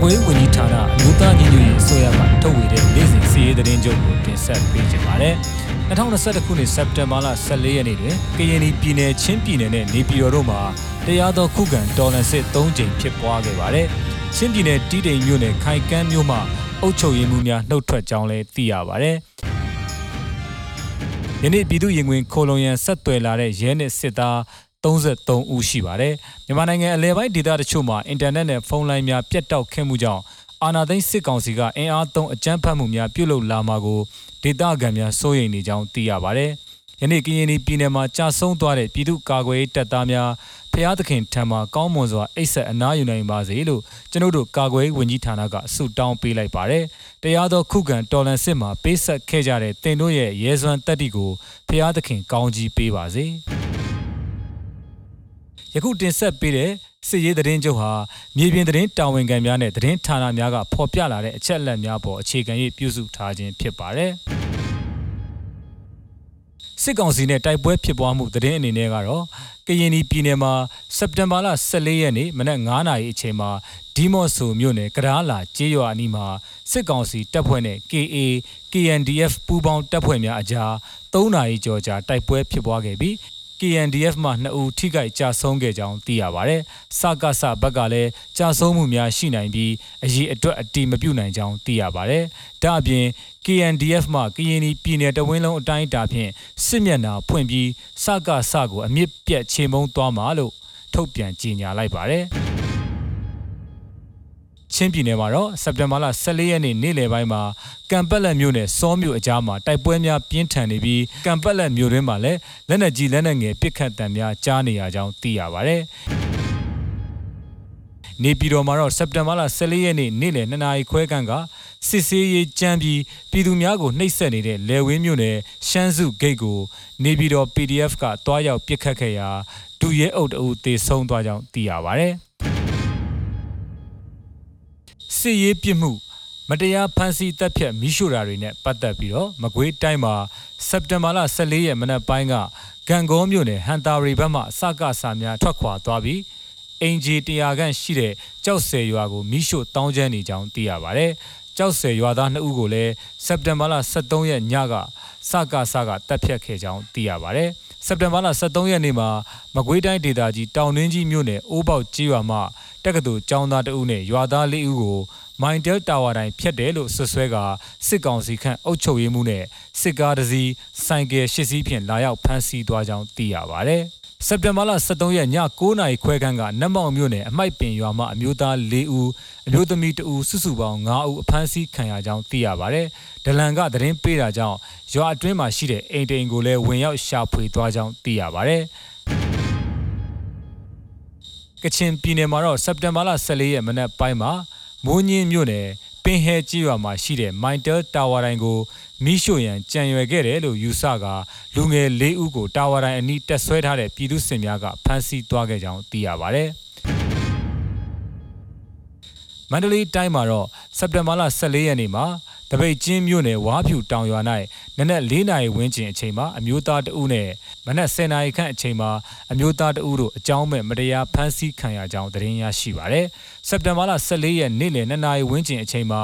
ကာကွယ်ဝင်ကြီးဌာနအမျိုးသားညီညွတ်ရေးအစိုးရကထုတ်ဝေတဲ့နေ့စဉ်စီးရေးသတင်းချုပ်ကိုတင်ဆက်ပေးကြပါမယ်။2021ခုနှစ်စက်တင်ဘာလ14ရက်နေ့တွင်ကရင်ပြည်နယ်ချင်းပြည်နယ်နဲ့နေပြည်တော်တို့မှာတရားတော်ခုခံတော်လှန်စစ်3ကြိမ်ဖြစ်ပွားခဲ့ပါတယ်။ချင်းပြည်နယ်တီးတိမ်မြို့နယ်ခိုင်ကန်းမြို့မှာအုပ်ချုပ်ရေးမှူးများနှုတ်ထွက်ကြောင်းလည်းသိရပါတယ်။ယနေ့ပြည်သူရင်ဝင်ခိုလုံရန်ဆက်သွယ်လာတဲ့ရဲနဲ့စစ်သား 33ဦးရှိပါတယ်။မြန်မာနိုင်ငံအလဲပိုင်းဒေသတချို့မှာအင်တာနက်နဲ့ဖုန်းလိုင်းများပြတ်တောက်ခဲ့မှုကြောင့်အာဏာသိမ်းစစ်ကောင်စီကအင်အားသုံးအကြမ်းဖက်မှုများပြုလုပ်လာမှာကိုဒေသခံများစိုးရိမ်နေကြောင်းသိရပါတယ်။ယနေ့ကရင်ပြည်နယ်မှာကြာဆုံးသွားတဲ့ပြည်သူ့ကာကွယ်ရေးတပ်သားများဖျားသခင်ထံမှကောင်းမွန်စွာအိတ်ဆက်အနားယူနိုင်ပါစေလို့ကျွန်တို့တို့ကာကွယ်ရေးဝန်ကြီးဌာနကဆုတောင်းပေးလိုက်ပါတယ်။တရားသောခုခံတော်လှန်စစ်မှာပေးဆက်ခဲ့ကြတဲ့တင်တို့ရဲ့ရဲစွမ်းတက်တီကိုဖျားသခင်ကောင်းကြီးပေးပါစေ။ ယခုတင်ဆက်ပေးတဲ့စစ်ရေးသတင်းချုပ်ဟာမြေပြင်သတင်းတာဝန်ခံများနဲ့သတင်းဌာနများကဖော်ပြလာတဲ့အချက်အလက်များပေါ်အခြေခံ၍ပြုစုထားခြင်းဖြစ်ပါတယ်။စစ်ကောင်စီနဲ့တိုက်ပွဲဖြစ်ပွားမှုသတင်းအနေနဲ့ကတော့ကရင်ပြည်နယ်မှာစက်တင်ဘာလ14ရက်နေ့မနက်9:00နာရီအချိန်မှာဒီမော့ဆိုမြို့နယ်ကရားလာကျေးရွာအနီးမှာစစ်ကောင်စီတပ်ဖွဲ့နဲ့ KA KNDF ပူးပေါင်းတပ်ဖွဲ့များအကြား3နာရီကျော်ကြာတိုက်ပွဲဖြစ်ပွားခဲ့ပြီး KNDF မှ2ဦးထိခိုက်ကြဆုံးခဲ့ကြောင်းသိရပါဗျ။စကစဘက်ကလည်းကြဆုံးမှုများရှိနိုင်ပြီးအရေးအတွက်အတိမပြုနိုင်ကြောင်းသိရပါဗျ။ဒါအပြင် KNDF မှကရင်ပြည်နယ်တဝင်းလုံးအတိုင်းအတာဖြင့်စစ်မျက်နှာဖွင့်ပြီးစကစကိုအမြင့်ပြတ်ချေမှုန်းသွားမှာလို့ထုတ်ပြန်ကြေညာလိုက်ပါတယ်။ ချင်းပြည်နယ်မှာတော့စက်တင်ဘာလ14ရက်နေ့နေ့လယ်ပိုင်းမှာကံပက်လက်မြို့နယ်စောမြို့အကြားမှာတိုက်ပွဲများပြင်းထန်နေပြီးကံပက်လက်မြို့တွင်မှာလည်းလက်နက်ကြီးလက်နက်ငယ်ပစ်ခတ်တံများကြားနေရကြောင်းသိရပါဗျ။နေပြည်တော်မှာတော့စက်တင်ဘာလ14ရက်နေ့နေ့လယ်2နာရီခွဲခန့်ကစစ်ဆေးရေးကြမ်းပြီးပြည်သူများကိုနှိပ်စက်နေတဲ့လယ်ဝင်းမြို့နယ်ရှမ်းစုဂိတ်ကိုနေပြည်တော် PDF ကတွားရောက်ပစ်ခတ်ခဲ့ရာဒူရဲအုပ်တအုပ်တေဆုံးသွားကြောင်းသိရပါဗျ။ စစ်ရေးပြစ်မှုမတရားဖမ်းဆီးတပ်ဖြတ်မိရှုတာတွေနဲ့ပတ်သက်ပြီးတော့မကွေးတိုင်းမှာစက်တင်ဘာလ14ရက်မနက်ပိုင်းကဂံကောမြို့နယ်ဟန်တာရီဘက်မှစကစာများထွက်ခွာသွားပြီးအင်ဂျီတရားခန့်ရှိတဲ့ကြောက်ဆယ်ရွာကိုမိရှုတောင်းကျမ်းနေကြောင်းသိရပါဗျ။ကြောက်ဆယ်ရွာသား2ဦးကိုလည်းစက်တင်ဘာလ23ရက်ညကစကစကတပ်ဖြတ်ခဲ့ကြောင်းသိရပါဗျ။စက်တင်ဘာလ23ရက်နေ့မှာမကွေးတိုင်းဒေသကြီးတောင်တွင်းကြီးမြို့နယ်အိုးပေါက်ကြီးရွာမှ တက္ကသိုလ်ကျောင်းသားတအုပ်နဲ့ရွာသား၄ဦးကိုမိုင်တယ်တာဝါတိုင်းဖျက်တယ်လို့ဆွဆွဲကစစ်ကောင်စီခန့်အုပ်ချုပ်ရေးမှုနဲ့စစ်ကားတစ်စီးဆိုင်ကယ်၈စီးဖြင့်လာရောက်ဖမ်းဆီးသွားကြောင်းသိရပါဗျ။စက်တင်ဘာလ23ရက်ည9:00နာရီခွဲခန့်ကနတ်မောင်မြို့နယ်အမိုက်ပင်ရွာမှအမျိုးသား၄ဦးအမျိုးသမီး2ဦးစုစုပေါင်း9ဦးအဖမ်းဆီးခံရကြောင်းသိရပါဗျ။ဒလန်ကသတင်းပေးတာကြောင့်ရွာအတွင်းမှာရှိတဲ့အိမ်တိန်ကိုလည်းဝင်ရောက်ရှာဖွေသွားကြောင်းသိရပါဗျ။ ကချင်ပြည်နယ်မှာတော့စက်တင်ဘာလ14ရက်မနက်ပိုင်းမှာမိုးညင်းမြို့နယ်ပင်ဟဲကြီးရွာမှာရှိတဲ့မိုင်တယ်တာဝါတိုင်းကိုမိရှို့ရန်ကြံရွယ်ခဲ့တယ်လို့ယူဆကလူငယ်၄ဦးကိုတာဝါတိုင်းအနီးတက်ဆွဲထားတဲ့ပြည်သူစစ်များကဖမ်းဆီးသွားခဲ့ကြောင်းသိရပါဗျ။မန္တလေးတိုင်းမှာတော့စက်တင်ဘာလ14ရက်နေ့မှာ တပိတ်ချင်းမြို့နယ်ဝါဖြူတောင်ရွာ၌နနက်၄နာရီဝန်းကျင်အချိန်မှာအမျိုးသားတဦးနဲ့မနက်10နာရီခန့်အချိန်မှာအမျိုးသားတဦးတို့အကြောင်းမဲ့မတရားဖမ်းဆီးခံရကြောင်းသတင်းရရှိပါရယ်။စက်တင်ဘာလ14ရက်နေ့လယ်2နာရီဝန်းကျင်အချိန်မှာ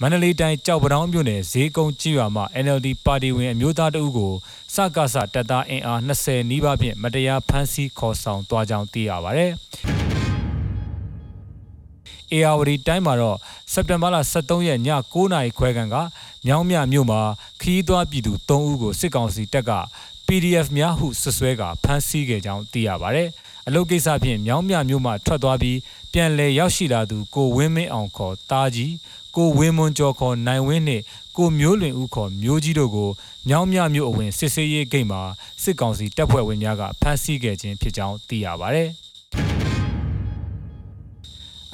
မန္တလေးတိုင်းကြောက်ပတောင်းမြို့နယ်ဈေးကုန်းကြီးရွာမှာ NLD ပါတီဝင်အမျိုးသားတအုပ်ကိုစကားစတပ်သားအင်အား20နီးပါးဖြင့်မတရားဖမ်းဆီးခေါ်ဆောင်သွားကြောင်းသိရပါဗျ။ အေယာဝတီတိုင်းမှာတော့စက်တင်ဘာလ23ရက်ည9:00နာရီခွဲခန့်ကမြောင်းမြမြို့မှာခီးသွွားပြည်သူ3ဦးကိုစစ်ကောင်စီတပ်က PDF များဟုဆွဆွဲကဖမ်းဆီးခဲ့ကြောင်းသိရပါဗျ။အလုတ်ကိစ္စဖြင့်မြောင်းမြမြို့မှထွက်သွားပြီးပြန်လည်ရောက်ရှိလာသူကိုဝင်းမင်းအောင်ခေါ်တာကြီးကိုဝင်းမွန်ကျော်ခေါ်နိုင်ဝင်းနှင့်ကိုမျိုးလွင်ဦးခေါ်မျိုးကြီးတို့ကိုမြောင်းမြမြို့အဝင်စစ်ဆေးရေးဂိတ်မှာစစ်ကောင်စီတပ်ဖွဲ့ဝင်များကဖမ်းဆီးခဲ့ခြင်းဖြစ်ကြောင်းသိရပါဗျ။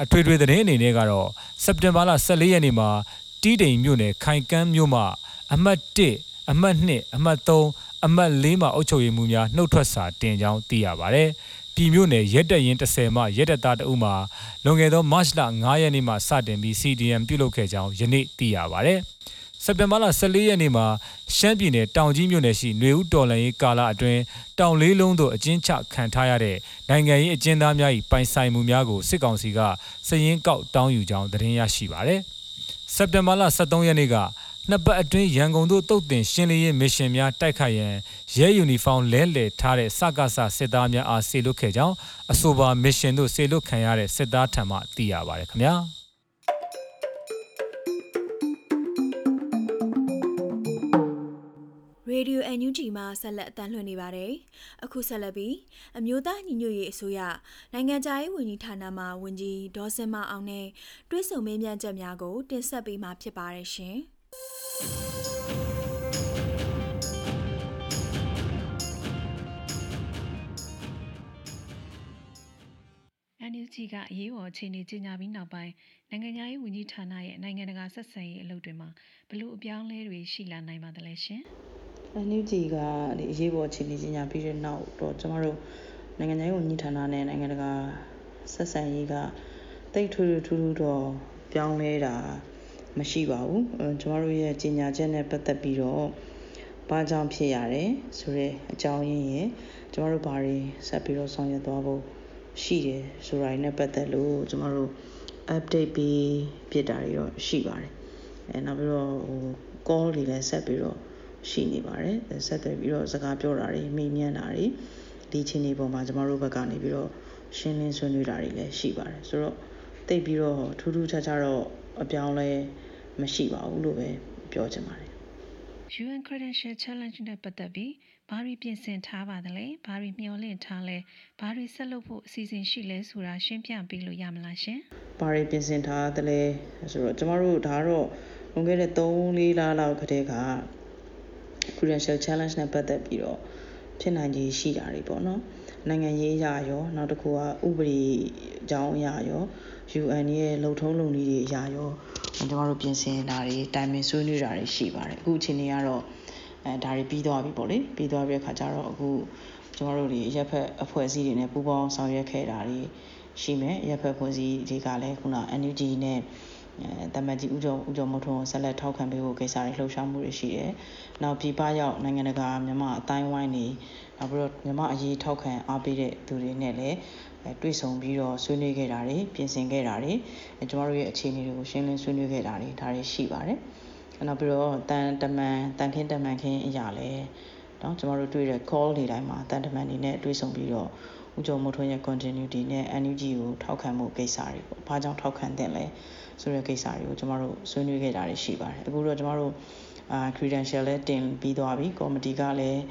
အထွေထွေသတင်းအနေနဲ့ကတော့စက်တင်ဘာလ14ရက်နေ့မှာတီးတိန်မြို့နယ်ခိုင်ကန်းမြို့မှာအမှတ်1အမှတ်2အမှတ်3အမှတ်4မှာအုပ်ချုပ်ရေးမှူးများနှုတ်ထွက်စာတင်ကြောင်းသိရပါဗျ။ပြည်မြို့နယ်ရက်တက်ရင်30မှရက်တက်သားတအုပ်မှာလွန်ခဲ့သောမတ်လ9ရက်နေ့မှာစတင်ပြီး CDM ပြုလုပ်ခဲ့ကြောင်းယနေ့သိရပါဗျ။ စက်တင်ဘာလ14ရက်နေ့မှာရှမ်းပြည်နယ်တောင်ကြီးမြို့နယ်ရှိຫນွေဦးတော်လန်ရေးကာလအတွင်းတောင်လေးလုံးသို့အကျဉ်းချခံထားရတဲ့နိုင်ငံရေးအကျဉ်းသားများ၏ပိုင်ဆိုင်မှုများကိုစစ်ကောင်စီကစည်ရင်းကောက်တောင်းယူကြောင်းသတင်းရရှိပါရတယ်။စက်တင်ဘာလ23ရက်နေ့ကနှစ်ပတ်အတွင်းရန်ကုန်သို့တုတ်တင်ရှင်းလင်းရေးမစ်ရှင်များတိုက်ခိုက်ရန်ရဲယူနီဖောင်းလဲလှယ်ထားတဲ့စကားဆစစ်သားများအားဆေလွတ်ခဲ့ကြောင်းအဆိုပါမစ်ရှင်သို့ဆေလွတ်ခံရတဲ့စစ်သားထံမှသိရပါတယ်ခင်ဗျာ။ Radio NUG မှာဆက်လက်အသံလွှင့်နေပါတယ်။အခုဆက်လက်ပြီးအမျိုးသားညီညွတ်ရေးအစိုးရနိုင်ငံခြားရေးဝန်ကြီးဌာနမှဝန်ကြီးဒေါ်စင်မအောင်နဲ့တွဲဆုံမေးမြန်းချက်များကို တင်ဆက်ပေးမှာဖြစ်ပါတယ်ရှင်။ NUG ကအရေးပေါ်အခြေအနေကြီးညာပြီးနောက်ပိုင်းနိုင်ငံခြားရေးဝန်ကြီးဌာနရဲ့နိုင်ငံတကာဆက်ဆံရေးအလုပ်တွေမှာဘလို့အပြောင်းလဲတွေရှိလာနိုင်ပါသလဲရှင်။ NUG ကဒီအရေးပေါ်အခြေအနေကြီးညာပြီးတဲ့နောက်တော့ကျမတို့နိုင်ငံရေးဝန်ကြီးဌာနနဲ့နိုင်ငံတကာဆက်ဆံရေးကတိတ်ထူးထူးထူးတော့ပြောင်းလဲတာမရှိပါဘူးကျမတို့ရဲ့ကြီးညာချက်နဲ့ပတ်သက်ပြီးတော့ဘာကြောင့်ဖြစ်ရတယ်ဆိုတဲ့အကြောင်းရင်းရယ်ကျမတို့ဘာတွေဆက်ပြီးတော့ဆောင်ရွက်သွားဖို့ရှိတယ်ဆိုတာနဲ့ပတ်သက်လို့ကျမတို့ update ပြီးဖြစ်တာတွေတော့ရှိပါတယ်အဲနောက်ပြီးတော့ဟို call တွေလည်းဆက်ပြီးတော့ ရှိနေပါတယ်ဆက်သွယ်ပြီးတော့စကားပြောတာတွေမေးမြန်းတာတွေဒီချင်းတွေပေါ်မှာကျမတို့ဘက်ကနေပြီးတော့ရှင်းလင်းဆွေးနွေးတာတွေလည်းရှိပါတယ်ဆိုတော့တိတ်ပြီးတော့ထူးထူးခြားခြားတော့အပြောင်းလဲမရှိပါဘူးလို့ပဲပြောချင်ပါတယ် UN Credential Challenge နဲ့ပတ်သက်ပြီးဘာတွေပြင်ဆင်ထားပါသလဲဘာတွေမျှော်လင့်ထားလဲဘာတွေဆက်လုပ်ဖို့အစီအစဉ်ရှိလဲဆိုတာရှင်းပြပေးလို့ရမလားရှင်ဘာတွေပြင်ဆင်ထားသလဲဆိုတော့ကျမတို့ဒါကတော့လွန်ခဲ့တဲ့3-4လလောက်ကတည်းက credential challenge နဲ့ပတ်သက်ပြီးတော့ဖြစ်နိုင်ခြေရှိတာတွေပေါ့နော်နိုင်ငံရေးအရာရောနောက်တစ်ခုကဥပဒေအကြောင်းအရာရော UN ရဲ့လုံထုံးလုံနည်းတွေအရာရောကျွန်တော်တို့ပြင်ဆင်တာတွေတိုင်ပင်ဆွေးနွေးတာတွေရှိပါတယ်အခုအချိန်นี้ကတော့အဲဒါတွေပြီးသွားပြီပေါ့လေပြီးသွားပြီးအခါကျတော့အခုကျွန်တော်တို့ဒီရက်ဖက်အဖွဲ့အစည်းတွေနဲ့ပူးပေါင်းဆောင်ရွက်ခဲ့တာတွေရှိမယ်ရက်ဖက်ဖွဲ့စည်းတွေကလည်းခုန NUG နဲ့ အဲတမန်ကြီးဦးကျော်ဦးကျော်မထွန်းကိုဆက်လက်ထောက်ခံပေးဖို့ကိစ္စတွေလှုပ်ရှားမှုတွေရှိတယ်။နောက်ပြည်ပရောက်နိုင်ငံတကာမြန်မာအတိုင်းဝိုင်းတွေနောက်ပြီးတော့မြန်မာအရေးထောက်ခံအားပေးတဲ့သူတွေနဲ့လည်းအဲတွေ့ဆုံပြီးတော့ဆွေးနွေးခဲ့တာတွေပြင်ဆင်ခဲ့တာတွေအဲကျွန်တော်တို့ရဲ့အခြေအနေတွေကိုရှင်းလင်းဆွေးနွေးခဲ့တာတွေဒါတွေရှိပါတယ်။နောက်ပြီးတော့တန်တမန်တန်ခင်းတမန်ခင်းအရာလဲနော်ကျွန်တော်တို့တွေ့တဲ့ call တွေတိုင်းမှာတန်တမန်တွေနဲ့တွေ့ဆုံပြီးတော့ဦးကျော်မထွန်းရဲ့ continuity နဲ့ NUG ကိုထောက်ခံမှုကိစ္စတွေပေါ့။ဘာကြောင့်ထောက်ခံတဲ့လဲ။ ဆိုတဲ့ကိစ္စတွေကိုကျမတို့ဆွေးနွေးခဲ့တာတွေရှိပါတယ်အခုတော့ကျမတို့အာ credential လည်းတင်ပြီးသွားပြီ committee ကလည်း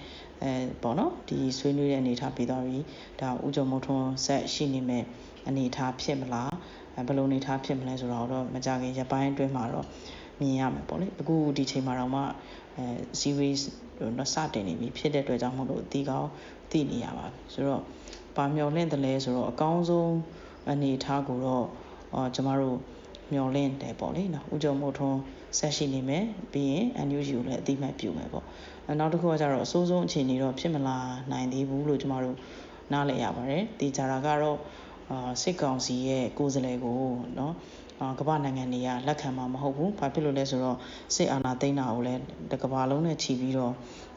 အဲပေါ့နော်ဒီဆွေးနွေးတဲ့အနေထားပြီးသွားပြီဒါဥကြုံမထွန်းဆက်ရှိနေမဲ့အနေထားဖြစ်မလားဘယ်လိုအနေထားဖြစ်မလဲဆိုတော့တော့မကြခင်ရပိုင်းအတွင်းမှာတော့မြင်ရမယ်ပေါ့လေအခုဒီချိန်မှာတော့မှအဲ series တော့စတင်နေပြီဖြစ်တဲ့အတွက်ကြောင့်မို့လို့အတီးကောင်းသိနေရပါပြီဆိုတော့ပါမျောလင့်တယ်လဲဆိုတော့အကောင်းဆုံးအနေထားကိုတော့အော်ကျမတို့ မျောလင့်တယ်ပေါ့လေနော်ဥကြုံမို့ထွန်းဆက်ရှိနေမယ်ပြီးရင် NUG ကိုလည်းအတိမတ်ပြုမယ်ပေါ့နောက်တစ်ခုကကျတော့အစိုးဆုံးအခြေအနေတော့ဖြစ်မလာနိုင်သေးဘူးလို့ကျမတို့နားလည်ရပါတယ်ဒီကြတာကတော့အာစစ်ကောင်စီရဲ့ကိုယ်စားလှယ်ကိုနော်ကမ္ဘာနိုင်ငံတွေကလက်ခံမှာမဟုတ်ဘူး။ဘာဖြစ်လို့လဲဆိုတော့စစ်အာဏာသိမ်းတာကိုလည်းတကမ္ဘာလုံးနဲ့ချီပြီးတော့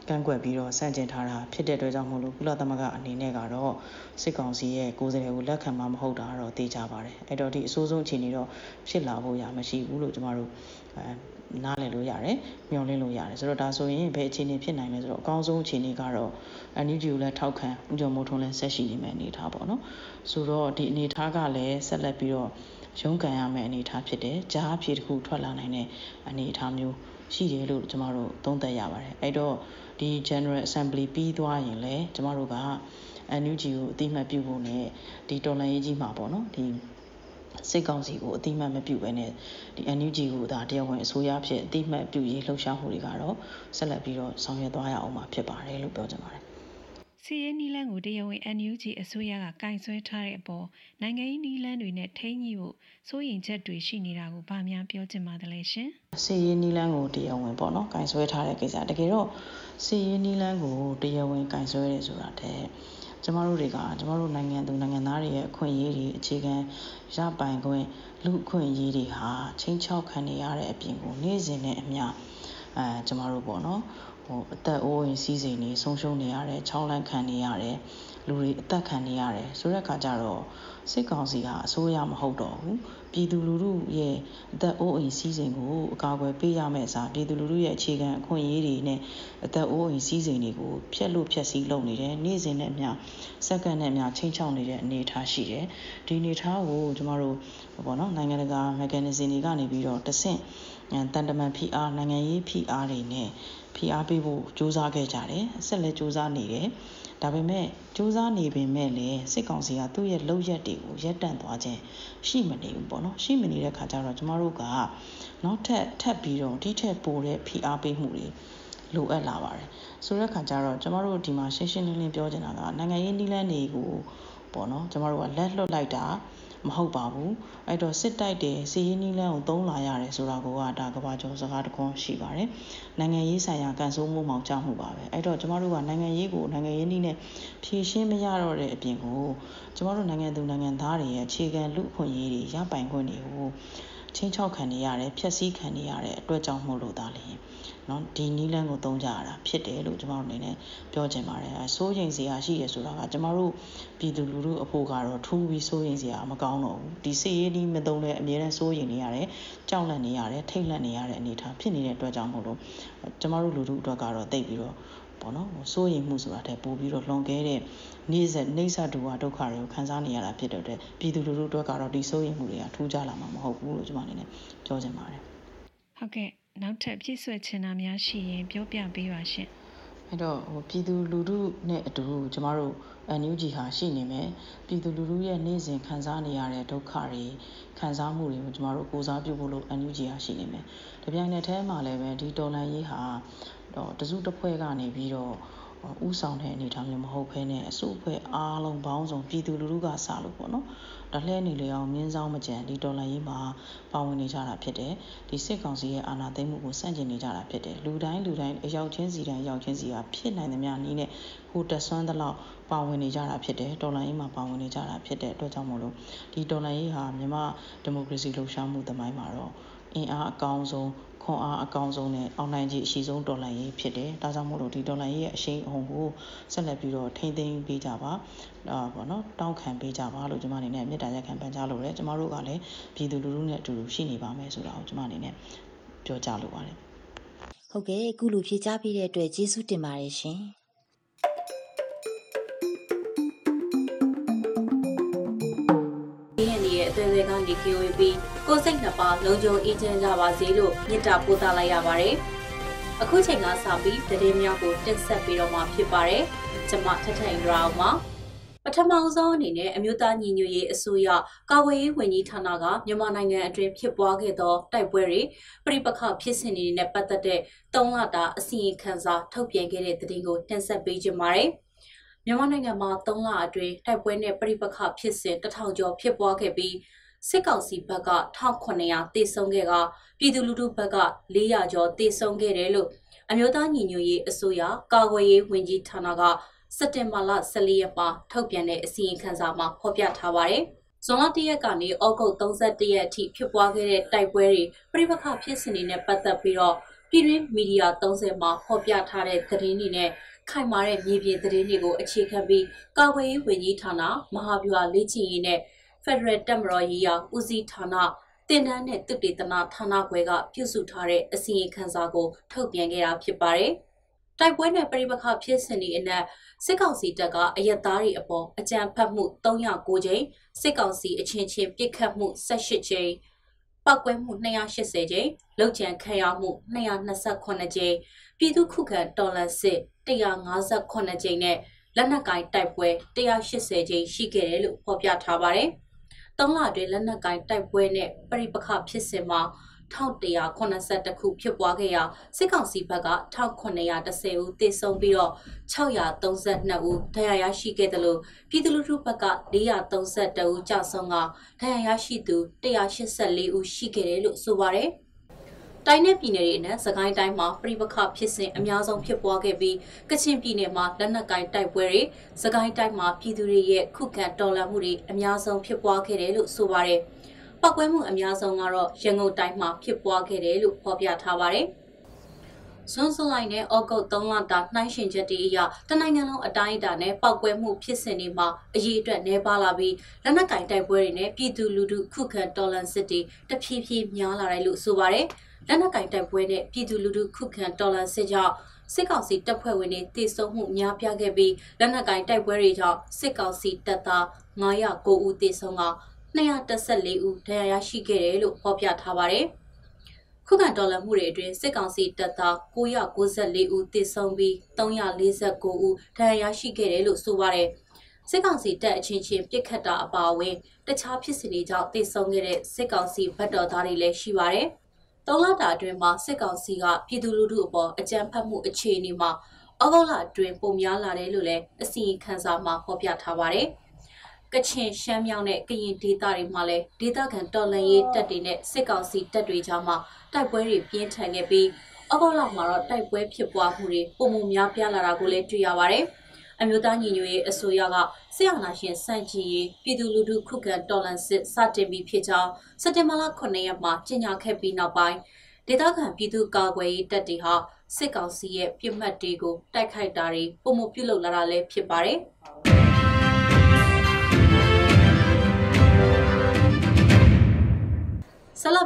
ကန့်ကွက်ပြီးတော့စန့်ကျင်ထားတာဖြစ်တဲ့အတွက်ကြောင့်မို့လို့ကုလသမဂ္ဂအနေနဲ့ကတော့စစ်ကောင်စီရဲ့ကိုယ်စားလှယ်ကိုလက်ခံမှာမဟုတ်တာတော့သိကြပါတယ်အဲ့တော့ဒီအဆိုးဆုံးအခြေအနေတော့ဖြစ်လာဖို့ရမရှိဘူးလို့ကျမတို့အဲနားလည်လို့ရတယ်မျှော်လင့်လို့ရတယ်ဆိုတော့ဒါဆိုရင်ဘယ်အခြေအနေဖြစ်နိုင်လဲဆိုတော့အကောင်းဆုံးအခြေအနေကတော့ NUG ကိုလည်းထောက်ခံဥကြုံမိုးထုံးလည်းဆက်ရှိနေမယ်အနေထားပေါ့နော်ဆိုတော့ဒီအနေထားကလည်းဆက်လက်ပြီးတော့ရုန်းကန်ရမယ့်အနေအထားဖြစ်တယ်။ကြားအဖြစ်တစ်ခုထွက်လာနိုင်တဲ့အနေအထားမျိုးရှိတယ်လို့ကျမတို့သုံးသပ်ရပါတယ်။အဲ့တော့ ဒီ General Assembly ပြီးသွားရင်လည်းကျမတို့က NUG ကိုအတိမတ်ပြုဖို့နဲ့ဒီတော်လှန်ရေးကြီးမှာပေါ့နော်ဒီစိတ်ကောင်းစီကိုအတိမတ်မပြုဘဲနဲ့ဒီ NUG ကိုဒါတရားဝင်အစိုးရဖြစ်အတိမတ်ပြုရေးလှုပ်ရှားမှုတွေကတော့ဆက်လက်ပြီးတော့ဆောင်ရွက်သွားရအောင်မှာဖြစ်ပါတယ်လို့ပြောချင်ပါတယ်စီရေးနီလန်းကိုတရားဝင် NUG အစိုးရကကင်ဆွဲထားတဲ့အပေါ်နိုင်ငံရေးနီလန်းတွေနဲ့ထိန်းညှိဖို့စိုးရိမ်ချက်တွေရှိနေတာကိုဗာများပြောချင်ပါသလဲရှင်။စီရေးနီလန်းကိုတရားဝင်ပေါ့နော်ကင်ဆွဲထားတဲ့ကိစ္စတကယ်တော့ စီရေးနီလန်းကိုတရားဝင်ကင်ဆွဲရဲဆိုတာတဲ့ကျမတို့တွေကကျမတို့နိုင်ငံသူနိုင်ငံသားတွေရဲ့အခွင့်အရေးတွေအခြေခံရပိုင်ခွင့်လူအခွင့်အရေးတွေဟာချင်းချောက်ခံနေရတဲ့အပြင်ကိုနေ့စဉ်နဲ့အမျှအဲကျမတို့ပေါ့နော်ဟိုအသက်အိုးအိမ်စီးစိမ်တွေဆုံးရှုံးနေရတယ်ချောင်းလန့်ခံနေရတယ် လူတွေအသက်ခံနေရတယ်ဆိုတဲ့အခါကျတော့စစ်ကောင်စီကအစိုးရမဟုတ်တော့ဘူးပြည်သူလူထုရဲ့အသက်အိုးအိမ်စီးစိမ်ကိုအကာအကွယ်ပေးရမယ့်အစားပြည်သူလူထုရဲ့အခြေခံအခွင့်အရေးတွေနဲ့အသက်အိုးအိမ်စီးစိမ်တွေကိုဖျက်လို့ဖျက်ဆီးလုပ်နေတယ်နေ့စဉ်နဲ့အမျှစက္ကန့်နဲ့အမျှချိန်ချောက်နေတဲ့အနေအထားရှိတယ်ဒီအနေအထားကိုကျမတို့ဘောနော်နိုင်ငံတကာ mechanism တွေကနေပြီးတော့တဆင့်တန်တမန် PR နိုင်ငံရေး PR တွေနဲ့ဖိအားပေးဖို့စ조사ခဲ့ကြတယ်ဆက်လက်စ조사နေတယ် ဒါပေမဲ့စူးစမ်းနေပေမဲ့လည်းစစ်ကောင်စီကသူ့ရဲ့လုပ်ရက်တွေကိုရပ်တန့်သွားခြင်းရှိမနေဘူးပေါ့နော်ရှိမနေတဲ့ခါကျတော့ကျမတို့ကနောက်ထပ်ထပ်ပြီးတော့ဒီထက်ပိုတဲ့ဖိအားပေးမှုတွေလိုအပ်လာပါတယ်ဆိုတဲ့ခါကျတော့ကျမတို့ဒီမှာရှင်းရှင်းလင်းလင်းပြောချင်တာကနိုင်ငံရေးနည်းလမ်းတွေကိုပေါ့နော်ကျမတို့ကလက်လွတ်လိုက်တာ မဟုတ်ပါဘူးအဲ့တော့စစ်တိုက်တယ်စီးရင်နီးလန်းကိုသုံးလာရတယ်ဆိုတာကဒါကဘာကျော်စကားတကွန်းရှိပါတယ်နိုင်ငံရေးဆိုင်ရာကန်ဆိုးမှုမှောင်ကြမှုပါပဲအဲ့တော့ကျမတို့ကနိုင်ငံရေးကိုနိုင်ငံရေးနည်းနဲ့ဖြည့်ရှင်းမရတော့တဲ့အပြင်ကိုကျမတို့နိုင်ငံသူနိုင်ငံသားတွေရဲ့အခြေခံလူ့အခွင့်အရေးတွေရပိုင်ခွင့်တွေကို ချင်းချောက်ခံနေရတယ်ဖျက်ဆီးခံနေရတဲ့အတွက်ကြောင့်မို့လို့ဒါလည်းเนาะဒီနီးလန်းကိုသုံးကြရတာဖြစ်တယ်လို့ကျွန်တော်အနေနဲ့ပြောချင်ပါတယ်အစိုးရိမ်စရာရှိရဆိုတာကကျွန်တော်တို့ပြည်သူလူထုအဖို့ကတော့ထူးပြီးစိုးရိမ်စရာမကောင်းတော့ဘူးဒီစစ်ရေးဒီမသုံးတဲ့အမြဲတမ်းစိုးရိမ်နေရတယ်ကြောက်လန့်နေရတယ်ထိတ်လန့်နေရတဲ့အနေအထားဖြစ်နေတဲ့အတွက်ကြောင့်မို့လို့ကျွန်တော်တို့လူထုအတွက်ကတော့တိတ်ပြီးတော့ပေါ့နော်စိုးရိမ်မှုဆိုတာတဲ့ပို့ပြီးတော့လွန်ကဲတဲ့ နေ့ဆက်နေဆဒုဝဒုက္ခတွေကိုခံစားနေရတာဖြစ်တဲ့အတွက်ပြည်သူလူထုအတွက်ကတော့ဒီစိုးရိမ်မှုတွေကထူးခြားလာမှာမဟုတ်ဘူးလို့ကျွန်မအနေနဲ့ပြောချင်ပါတယ်ဟုတ်ကဲ့နောက်ထပ်ပြည့်စွက်ချင်တာများရှိရင်ပြောပြပေးပါရှင်အဲ့တော့ဟိုပြည်သူလူထုနဲ့အတူကျမတို့ NUG ဟာရှိနေမယ်ပြည်သူလူထုရဲ့နေ့စဉ်ခံစားနေရတဲ့ဒုက္ခတွေခံစားမှုတွေကိုကျမတို့ကိုစားပြုဖို့လို့ NUG ဟာရှိနေမယ်။တပြိုင်နက်တည်းမှာလည်းပဲဒီတော်လန်ရေးဟာတော့တစုတစ်ဖွဲ့ကနေပြီးတော့ ဥဆောင်တဲ့အနေအထားမျိုးမဟုတ်ဘဲနဲ့အစုအဖွဲ့အားလုံးပေါင်းစုံပြည်သူလူထုကစလို့ပေါ့နော်ဒါလှဲနေလေအောင်မြင်းဆောင်မကြံဒီတော်လှန်ရေးမှာပါဝင်နေကြတာဖြစ်တယ်ဒီစစ်ကောင်စီရဲ့အာဏာသိမ်းမှုကိုစန့်ကျင်နေကြတာဖြစ်တယ်လူတိုင်းလူတိုင်းအရောက်ချင်းစီတိုင်းရောက်ချင်းစီကဖြစ်နိုင်သမျှနည်းနဲ့ဟိုတက်ဆွမ်းသလောက်ပါဝင်နေကြတာဖြစ်တယ်တော်လှန်ရေးမှာပါဝင်နေကြတာဖြစ်တဲ့အတွက်ကြောင့်မို့လို့ဒီတော်လှန်ရေးဟာမြန်မာဒီမိုကရေစီလှုပ်ရှားမှုသမိုင်းမှာတော့အင်အားအကောင်းဆုံး ခွန်အားအကောင်းဆုံးနဲ့အောင်နိုင်ခြင်းအရှိဆုံးဒေါ်လာရေးဖြစ်တယ်။ဒါကြောင့်မို့လို့ဒီဒေါ်လာရေးရဲ့အရှိန်အဟုန်ကိုဆက်လက်ပြီးတော့ထိမ့်သိမ်းပေးကြပါ။အာပေါ့နော်တောင်းခံပေးကြပါလို့ကျွန်မအနေနဲ့မေတ္တာရပ်ခံပန်ကြားလိုတယ်။ကျွန်မတို့ကလည်းပြည်သူလူထုနဲ့အတူတူရှိနေပါမယ်ဆိုတာကိုကျွန်မအနေနဲ့ပြောကြားလိုပါတယ်။ဟုတ်ကဲ့အခုလိုဖြေကြားပေးတဲ့အတွက်ကျေးဇူးတင်ပါတယ်ရှင်။ အသွင်တွေကနေ KOB ကိုစိတ်နှစ်ပါးလုံခြုံအေးချမ်းကြပါစေလို့မြစ်တာပို့သလိုက်ရပါတယ်။အခုချိန်ကစပြီးတည်င်းများကိုတင်ဆက်ပေးတော့မှာဖြစ်ပါတယ်။ကျွန်မထထင်ရောင်းပါပထမဆုံးအနေနဲ့အမျိုးသားညီညွတ်ရေးအစိုးရကာကွယ်ရေးဝန်ကြီးဌာနကမြန်မာနိုင်ငံအတွင်းဖြစ်ပွားခဲ့သောတိုက်ပွဲတွေပြိပခဖြစ်စဉ်တွေနဲ့ပတ်သက်တဲ့၃လတာအစီရင်ခံစာထုတ်ပြန်ခဲ့တဲ့သတင်းကိုတင်ဆက်ပေးကြပါမယ်။ မြန်မာနိုင်ငံမှာ3လအတွင်းတိုက်ပွဲနဲ့ပြိပခဖြစ်စဉ်တထောင်ကျော်ဖြစ်ပွားခဲ့ပြီးစစ်ကောင်စီဘက်က1900တေဆုံးခဲ့ကပြည်သူလူထုဘက်က400ကျော်တေဆုံးခဲ့တယ်လို့အမျိုးသားညီညွတ်ရေးအစိုးရကာကွယ်ရေးဝန်ကြီးဌာနကစက်တင်ဘာလ14ရက်မှာထုတ်ပြန်တဲ့အစီရင်ခံစာမှာဖော်ပြထားပါတယ်။ဇွန်လ1ရက်ကနေဩဂုတ်31ရက်အထိဖြစ်ပွားခဲ့တဲ့တိုက်ပွဲတွေပြိပခဖြစ်စဉ်တွေနဲ့ပတ်သက်ပြီးတော့ပြည်တွင်းမီဒီယာ30မှာဖော်ပြထားတဲ့သတင်းတွေနဲ့ ခိုင်မာတဲ့မြေပြင်သတင်းတွေကိုအခြေခံပြီးကာကွယ်ရေးဝန်ကြီးဌာနမဟာဗျူဟာလေ့ကျင့်ရေးနဲ့ Federal တပ်မတော်ရေးရာဦးစီးဌာနတတင်တန်းနဲ့တုတေသနာဌာနခွဲကပြုစုထားတဲ့အစီရင်ခံစာကိုထုတ်ပြန်ခဲ့တာဖြစ်ပါတယ်။တိုက်ပွဲနဲ့ပြိပခဖြစ်စဉ်ဒီအနက်စစ်ကောင်စီတပ်ကအယက်သားတွေအပေါ်အကြမ်းဖက်မှု309ကြိမ်စစ်ကောင်စီအချင်းချင်းပစ်ခတ်မှု18ကြိမ်ပောက်ကွဲမှု280ကြိမ်လောက်ကျန်ခံရမှု228ကြိမ် ပြည်သူခုခံတော်လှန်စစ်158ကြိမ်နဲ့လက်နက်ကင်တိုက်ပွဲ180ကြိမ်ရှိခဲ့တယ်လို့ဖော်ပြထားပါတယ်။၃လအတွင်းလက်နက်ကင်တိုက်ပွဲနဲ့ပြိပခဖြစ်စဉ်မှာ1182ခုဖြစ်ပွားခဲ့ရာစစ်ကောင်စီဘက်က1910ဦးသေဆုံးပြီးတော့632ဦးဒဏ်ရာရရှိခဲ့တယ်လို့ပြည်သူလူထုဘက်က432ဦးကြာဆုံးကဒဏ်ရာရရှိသူ184ဦးရှိခဲ့တယ်လို့ဆိုပါတယ်။ တိုင်းနယ်ပြည်နယ်တွေနဲ့စကိုင်းတိုင်းမှာပြိပခဖြစ်စဉ်အများဆုံးဖြစ်ပွားခဲ့ပြီးကချင်ပြည်နယ်မှာလက်နက်ကိုင်တိုက်ပွဲတွေစကိုင်းတိုင်းမှာပြည်သူတွေရဲ့ခုခံတော်လှန်မှုတွေအများဆုံးဖြစ်ပွားခဲ့တယ်လို့ဆိုပါတယ်။ပောက်ကွဲမှုအများဆုံးကတော့ရန်ကုန်တိုင်းမှာဖြစ်ပွားခဲ့တယ်လို့ဖော်ပြထားပါတယ်။ဇွန်ဇလိုင်းနဲ့ဩဂုတ်3လတာနှိုင်းရှင်ချက်တည်းအရတနိုင်ငံလုံးအတိုင်းအတာနဲ့ပောက်ကွဲမှုဖြစ်စဉ်တွေမှာအရေးအတွက်နှဲပါလာပြီးလက်နက်ကင်တိုက်ပွဲတွေနဲ့ပြည်သူလူထုခုခံတော်လှန်စစ်တွေတဖြည်းဖြည်းများလာတယ်လို့ဆိုပါတယ်။ လက်နက်ကင်တပ်ပွဲနဲ့ပြည်သူလူထုခုခံတော်လှန်စစ်ကြောင့်စစ်ကောင်စီတပ်ဖွဲ့ဝင်တွေတည်ဆုံမှုများပြားခဲ့ပြီးလက်နက်ကင်တိုက်ပွဲတွေကြောင့်စစ်ကောင်စီတပ်သား909ဦးတည်ဆုံက214ဦးဒဏ်ရာရရှိခဲ့တယ်လို့ဖော်ပြထားပါတယ်။ခုခံတော်လှန်မှုတွေအတွင်းစစ်ကောင်စီတပ်သား994ဦးတည်ဆုံပြီး349ဦးဒဏ်ရာရရှိခဲ့တယ်လို့ဆိုပါတယ်။စစ်ကောင်စီတပ်အချင်းချင်းပြစ်ခတ်တာအပါအဝင်တခြားဖြစ်စဉ်တွေကြောင့်တည်ဆုံခဲ့တဲ့စစ်ကောင်စီဗတ်တော်သားတွေလည်းရှိပါတယ်။ သုံးလတာအတွင်းမှာစစ်ကောင်စီကပြည်သူလူထုအပေါ်အကြမ်းဖက်မှုအခြေအနေမှာဩဂုတ်လအတွင်းပုံများလာတယ်လို့လည်းအစီရင်ခံစာမှာဖော်ပြထားပါတယ်။ကချင်ရှမ်းမြောက်နဲ့ကရင်ဒေသတွေမှာလည်းဒေသခံတော်လှန်ရေးတပ်တွေနဲ့စစ်ကောင်စီတပ်တွေကြားမှာတိုက်ပွဲတွေပြင်းထန်ခဲ့ပြီးဩဂုတ်လမှာတော့တိုက်ပွဲဖြစ်ပွားမှုတွေပုံမှုများပြားလာတာကိုလည်းတွေ့ရပါတယ်။ အမျိုးသားညီညွတ်ရေးအစိုးရကစစ်အာဏာရှင်စန့်ကျင်ရေးပြည်သူလူထုခုခံတော်လှန်စစ်စတင်ပြီးဖြစ်ကြောင်းစက်တင်ဘာလ9ရက်မှာကြေညာခဲ့ပြီးနောက်ပိုင်းဒေသခံပြည်သူကာကွယ်ရေးတပ်တွေဟာစစ်ကောင်စီရဲ့ပြစ်မှတ်တွေကိုတိုက်ခိုက်တာတွေပုံမပြုလုပ်လာတာလည်းဖြစ်ပါတယ်။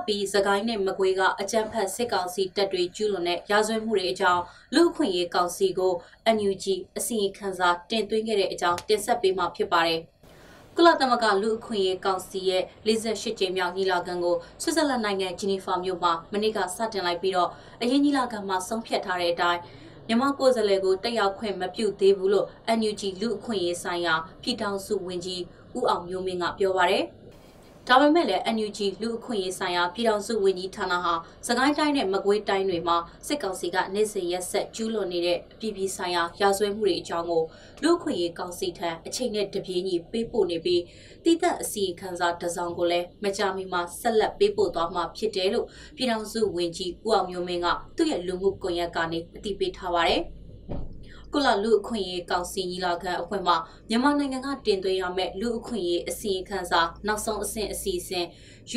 ပြီးသခိုင်းနဲ့မကွေးကအကြမ်းဖက်စစ်ကောင်စီတပ်တွေကျူးလွန်တဲ့ရာဇဝတ်မှုတွေအကြောင်းလူ့အခွင့်အရေးကောင်စီကို NUG အစီရင်ခံစာတင်သွင်းခဲ့တဲ့အကြောင်းတင်ဆက်ပေးမှာဖြစ်ပါတယ်။ကုလသမဂ္ဂလူ့အခွင့်အရေးကောင်စီရဲ့48ကြိမ်မြောက်ညီလာခံကိုဆွစ်ဇာလန်နိုင်ငံဂျီနီဖာမြို့မှာမနေ့ကစတင်လိုက်ပြီးတော့အရင်ညီလာခံမှာဆုံးဖြတ်ထားတဲ့အတိုင်းမြန်မာကိုယ်စားလှယ်ကိုတက်ရောက်ခွင့်မပြုသေးဘူးလို့ NUG လူ့အခွင့်အရေးဆိုင်ရာပြည်ထောင်စုဝန်ကြီးဦးအောင်မျိုးမင်းကပြောပါရယ်။ ဒါပေမဲ့လည်း NUG လူအခွင့်အရေးဆိုင်ရာပြည်ထောင်စုဝန်ကြီးဌာနဟာစကိုင်းတိုင်းနဲ့မကွေးတိုင်းတွေမှာစစ်ကောင်စီကနေ့စဉ်ရက်ဆက်ကျူးလွန်နေတဲ့အပြည်ပြည်ဆိုင်ရာရာဇဝတ်မှုတွေအကြောင်းကိုလူအခွင့်အရေးကောင်စီထံအချိန်နဲ့တပြေးညီပေးပို့နေပြီးတည်သက်အစီအခံစာတစ်စောင်ကိုလည်းမကြာမီမှာဆက်လက်ပေးပို့သွားမှာဖြစ်တယ်လို့ပြည်ထောင်စုဝန်ကြီးဦးအောင်မျိုးမင်းကသူ့ရဲ့လူမှုကွန်ရက်ကနေအသိပေးထားပါတယ်။ ကုလလူအခွင့်အရေးကောင်စီညီလာခံအဖွဲ့မှမြန်မာနိုင်ငံကတင်သွင်းရမယ့်လူအခွင့်အရေးအစီရင်ခံစာနောက်ဆုံးအဆင့်အစီအစဉ်